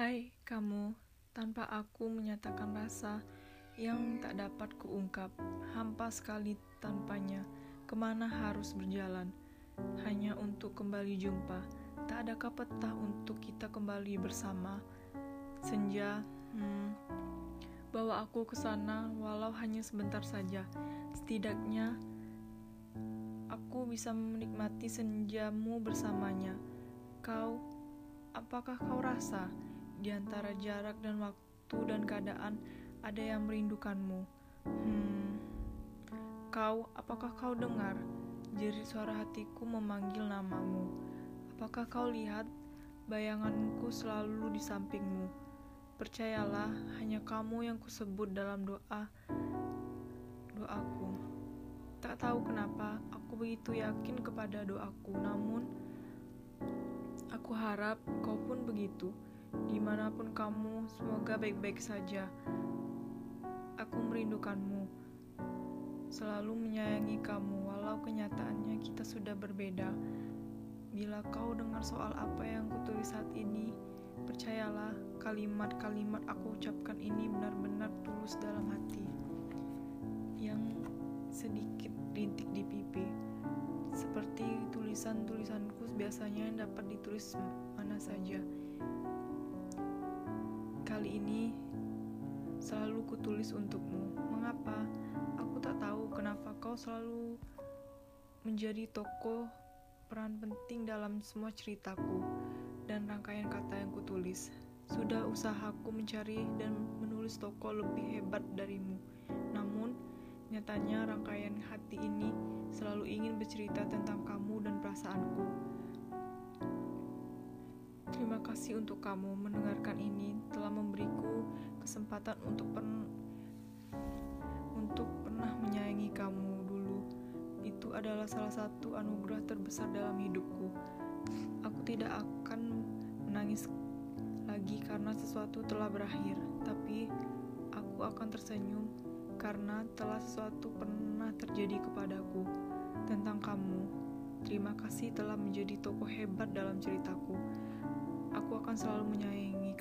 Hai kamu, tanpa aku menyatakan rasa yang tak dapat kuungkap, hampa sekali tanpanya, ke mana harus berjalan, hanya untuk kembali jumpa, tak ada peta untuk kita kembali bersama. Senja, hmm, bawa aku ke sana walau hanya sebentar saja, setidaknya aku bisa menikmati senjamu bersamanya. Kau, apakah kau rasa? Di antara jarak dan waktu dan keadaan, ada yang merindukanmu. Hmm, kau, apakah kau dengar? Jerit suara hatiku memanggil namamu. Apakah kau lihat? Bayanganku selalu di sampingmu. Percayalah, hanya kamu yang kusebut dalam doa doaku. Tak tahu kenapa aku begitu yakin kepada doaku, namun aku harap kau pun begitu. Di mana pun kamu, semoga baik-baik saja. Aku merindukanmu, selalu menyayangi kamu, walau kenyataannya kita sudah berbeda. Bila kau dengar soal apa yang kutulis saat ini, percayalah kalimat-kalimat aku ucapkan ini benar-benar tulus dalam hati. Yang sedikit rintik di pipi, seperti tulisan-tulisanku biasanya dapat ditulis mana saja. Kali ini selalu kutulis untukmu. Mengapa? Aku tak tahu kenapa kau selalu menjadi tokoh peran penting dalam semua ceritaku dan rangkaian kata yang kutulis. Sudah usahaku mencari dan menulis tokoh lebih hebat darimu. Namun, nyatanya rangkaian hati ini selalu ingin bercerita tentang kamu dan perasaanku. Terima kasih untuk kamu mendengarkan ini kesempatan untuk pen untuk pernah menyayangi kamu dulu. Itu adalah salah satu anugerah terbesar dalam hidupku. Aku tidak akan menangis lagi karena sesuatu telah berakhir, tapi aku akan tersenyum karena telah sesuatu pernah terjadi kepadaku tentang kamu. Terima kasih telah menjadi tokoh hebat dalam ceritaku. Aku akan selalu menyayangi.